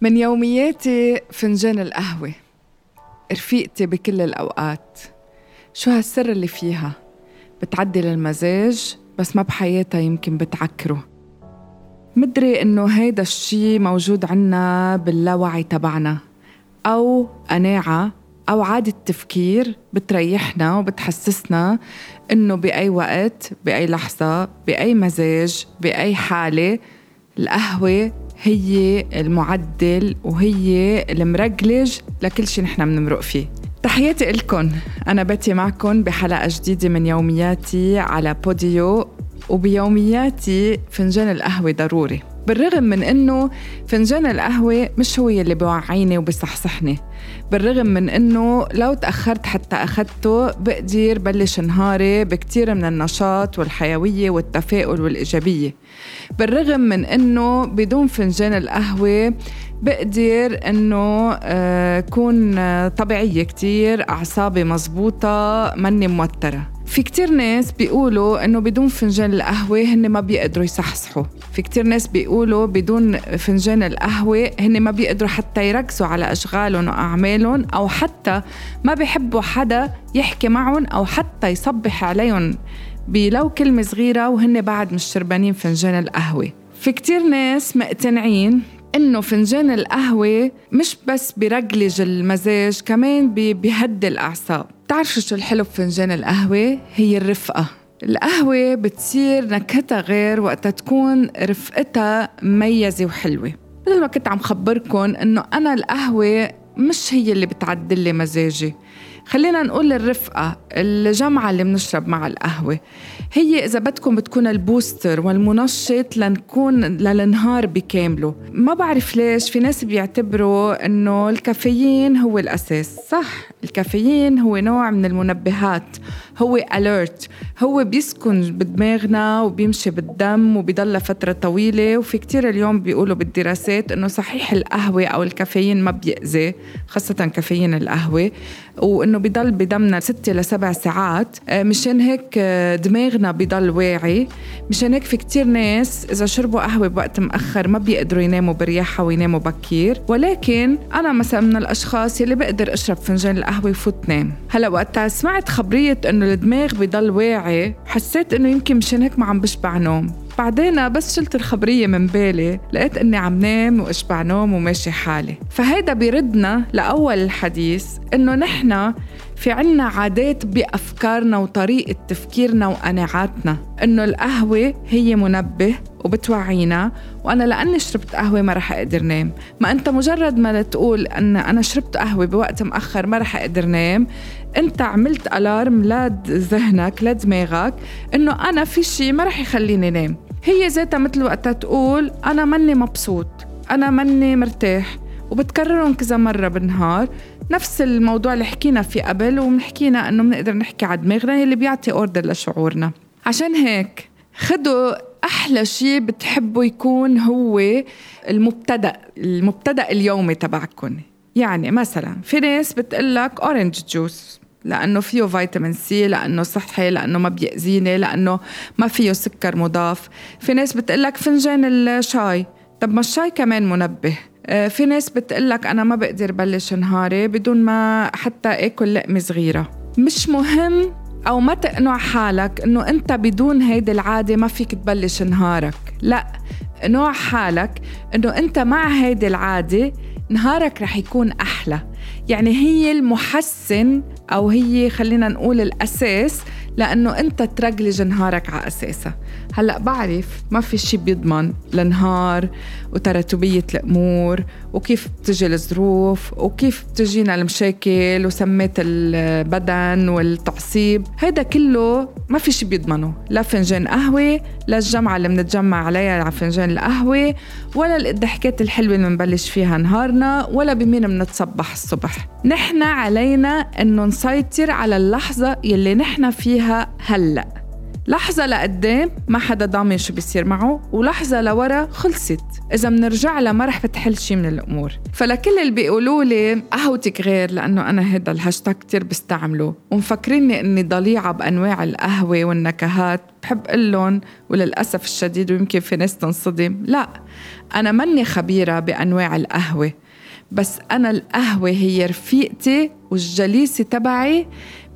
من يومياتي فنجان القهوة. رفيقتي بكل الأوقات. شو هالسر اللي فيها؟ بتعدل المزاج بس ما بحياتها يمكن بتعكره. مدري إنه هيدا الشي موجود عنا باللاوعي تبعنا. أو قناعة أو عادة تفكير بتريحنا وبتحسسنا إنه بأي وقت بأي لحظة بأي مزاج بأي حالة القهوة هي المعدل وهي المرجلج لكل شيء نحن بنمرق فيه. تحياتي لكم أنا باتي معكم بحلقة جديدة من يومياتي على بوديو وبيومياتي فنجان القهوة ضروري. بالرغم من إنه فنجان القهوة مش هو اللي بوعيني وبصحصحني بالرغم من إنه لو تأخرت حتى أخذته بقدر بلش نهاري بكتير من النشاط والحيوية والتفاؤل والإيجابية. بالرغم من إنه بدون فنجان القهوة بقدر إنه آه، كون طبيعية كتير أعصابي مزبوطة مني موترة. في كتير ناس بيقولوا إنه بدون فنجان القهوة هن ما بيقدروا يصحصحوا. في كتير ناس بيقولوا بدون فنجان القهوة هن ما بيقدروا حتى يركزوا على أشغالهم وأعمالهم أو حتى ما بيحبوا حدا يحكي معهم أو حتى يصبح عليهم بلو كلمة صغيرة وهن بعد مش شربانين فنجان القهوة. في كتير ناس مقتنعين إنه فنجان القهوة مش بس برجلج المزاج كمان بيهدي الأعصاب. بتعرفوا شو الحلو بفنجان القهوة؟ هي الرفقة. القهوة بتصير نكهتها غير وقتها تكون رفقتها مميزة وحلوة. مثل ما كنت عم خبركم إنه أنا القهوة مش هي اللي بتعدل لي مزاجي. خلينا نقول الرفقة الجمعة اللي بنشرب مع القهوة. هي إذا بدكم بتكون البوستر والمنشط لنكون للنهار بكامله. ما بعرف ليش في ناس بيعتبروا إنه الكافيين هو الأساس. صح الكافيين هو نوع من المنبهات. هو أليرت هو بيسكن بدماغنا وبيمشي بالدم وبيضل فترة طويلة. وفي كتير اليوم بيقولوا بالدراسات إنه صحيح القهوة أو الكافيين ما بيأذي خاصة كافيين القهوة. وإنه بيضل بدمنا ستة لسبع ساعات. آه، مشان هيك آه، دماغنا بيضل واعي. مشان هيك في كتير ناس إذا شربوا قهوة بوقت مأخر ما بيقدروا يناموا برياحة ويناموا بكير. ولكن أنا مثلا من الأشخاص يلي بقدر أشرب فنجان القهوة وفوت نام. هلأ وقتها سمعت خبرية إنه الدماغ بضل واعي. حسيت إنه يمكن مشان هيك ما عم بشبع نوم. بعدين بس شلت الخبرية من بالي. لقيت إني عم نام وأشبع نوم وماشي حالي. فهيدا بيردنا لأول الحديث إنه نحن في عنا عادات بأفكارنا وطريقة تفكيرنا وقناعاتنا. إنه القهوة هي منبه وبتوعينا. وأنا لأني شربت قهوة ما رح أقدر نام. ما أنت مجرد ما تقول أن أنا شربت قهوة بوقت مأخر ما رح أقدر نام أنت عملت ألارم لذهنك لدماغك إنه أنا في شيء ما رح يخليني نام. هي ذاتها مثل وقتها تقول أنا مني مبسوط أنا مني مرتاح. وبتكررهم كذا مرة بالنهار. نفس الموضوع اللي حكينا فيه قبل ومحكينا إنه بنقدر نحكي على دماغنا اللي بيعطي order لشعورنا. عشان هيك خدوا أحلى شيء بتحبوا يكون هو المبتدأ المبتدأ اليومي تبعكم يعني مثلا في ناس بتقلك orange juice لأنه فيه فيتامين سي لأنه صحي لأنه ما بيأذيني لأنه ما فيه سكر مضاف. في ناس بتقلك فنجان الشاي طب ما الشاي كمان منبه. آه، في ناس بتقلك أنا ما بقدر بلش نهاري بدون ما حتى آكل لقمة صغيرة. مش مهم أو ما تقنع حالك إنه أنت بدون هيدي العادة ما فيك تبلش نهارك. لا نوع حالك إنه أنت مع هيدي العادة نهارك رح يكون أحلى. يعني هي المحسن أو هي خلينا نقول الأساس لأنه أنت ترجلج نهارك على أساسها. هلأ بعرف ما في شي بيضمن لنهار وتراتبية الأمور وكيف بتجي الظروف وكيف بتجينا المشاكل وسمات البدن والتعصيب. هيدا كله ما في شي بيضمنه. لا فنجان قهوة لا الجمعة اللي بنتجمع عليها على فنجان القهوة ولا الضحكات الحلوة اللي بنبلش فيها نهارنا ولا بمين بنتصبح الصبح. نحن علينا إنه نسيطر على اللحظة يلي نحن فيها هلأ. لحظة لقدام ما حدا ضامن شو بيصير معه ولحظة لورا خلصت. إذا منرجع لها ما رح بتحل شي من الأمور. فلكل اللي بيقولوا لي قهوتك غير لأنه أنا هذا الهاشتاج كتير بستعمله. ومفكريني إني ضليعة بأنواع القهوة والنكهات. بحب لهم وللأسف الشديد ويمكن في ناس تنصدم لا. أنا مني خبيرة بأنواع القهوة. بس أنا القهوة هي رفيقتي والجليسة تبعي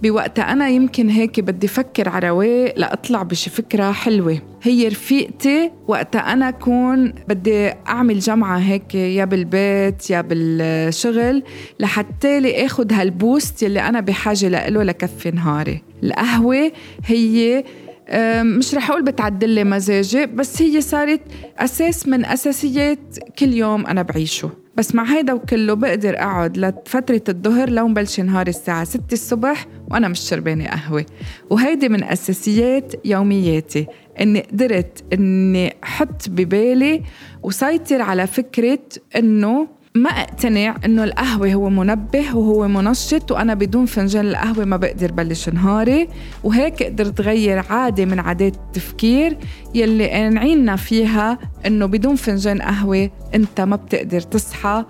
بوقتها أنا يمكن هيك بدي فكر على رواق لأطلع بشي فكرة حلوة. هي رفيقتي وقتها أنا أكون بدي أعمل جمعة هيك يا بالبيت يا بالشغل لحتى لي أخد هالبوست يلي أنا بحاجة لإله لكفي نهاري. القهوة هي مش رح أقول بتعدل لي مزاجي بس هي صارت أساس من أساسيات كل يوم أنا بعيشه. بس مع هيدا وكله بقدر أقعد لفترة الظهر لو مبلش نهار الساعة 6 الصبح وأنا مش شربانة قهوة. وهيدي من أساسيات يومياتي. إني قدرت إني أحط ببالي وسيطر على فكرة إنه ما اقتنع انه القهوة هو منبه وهو منشط وأنا بدون فنجان القهوة ما بقدر بلش نهاري. وهيك قدرت غير عادة من عادات التفكير يلي قانعينا فيها انه بدون فنجان قهوة انت ما بتقدر تصحى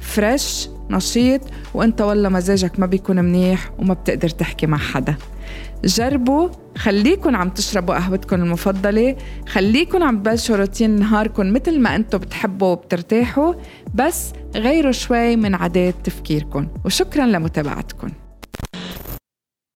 فريش نشيط وانت والله مزاجك ما بيكون منيح وما بتقدر تحكي مع حدا. جربوا خليكن عم تشربوا قهوتكم المفضلة خليكن عم تبلشوا روتين نهاركم مثل ما أنتم بتحبوا وبترتاحوا بس غيروا شوي من عادات تفكيركم وشكرا لمتابعتكم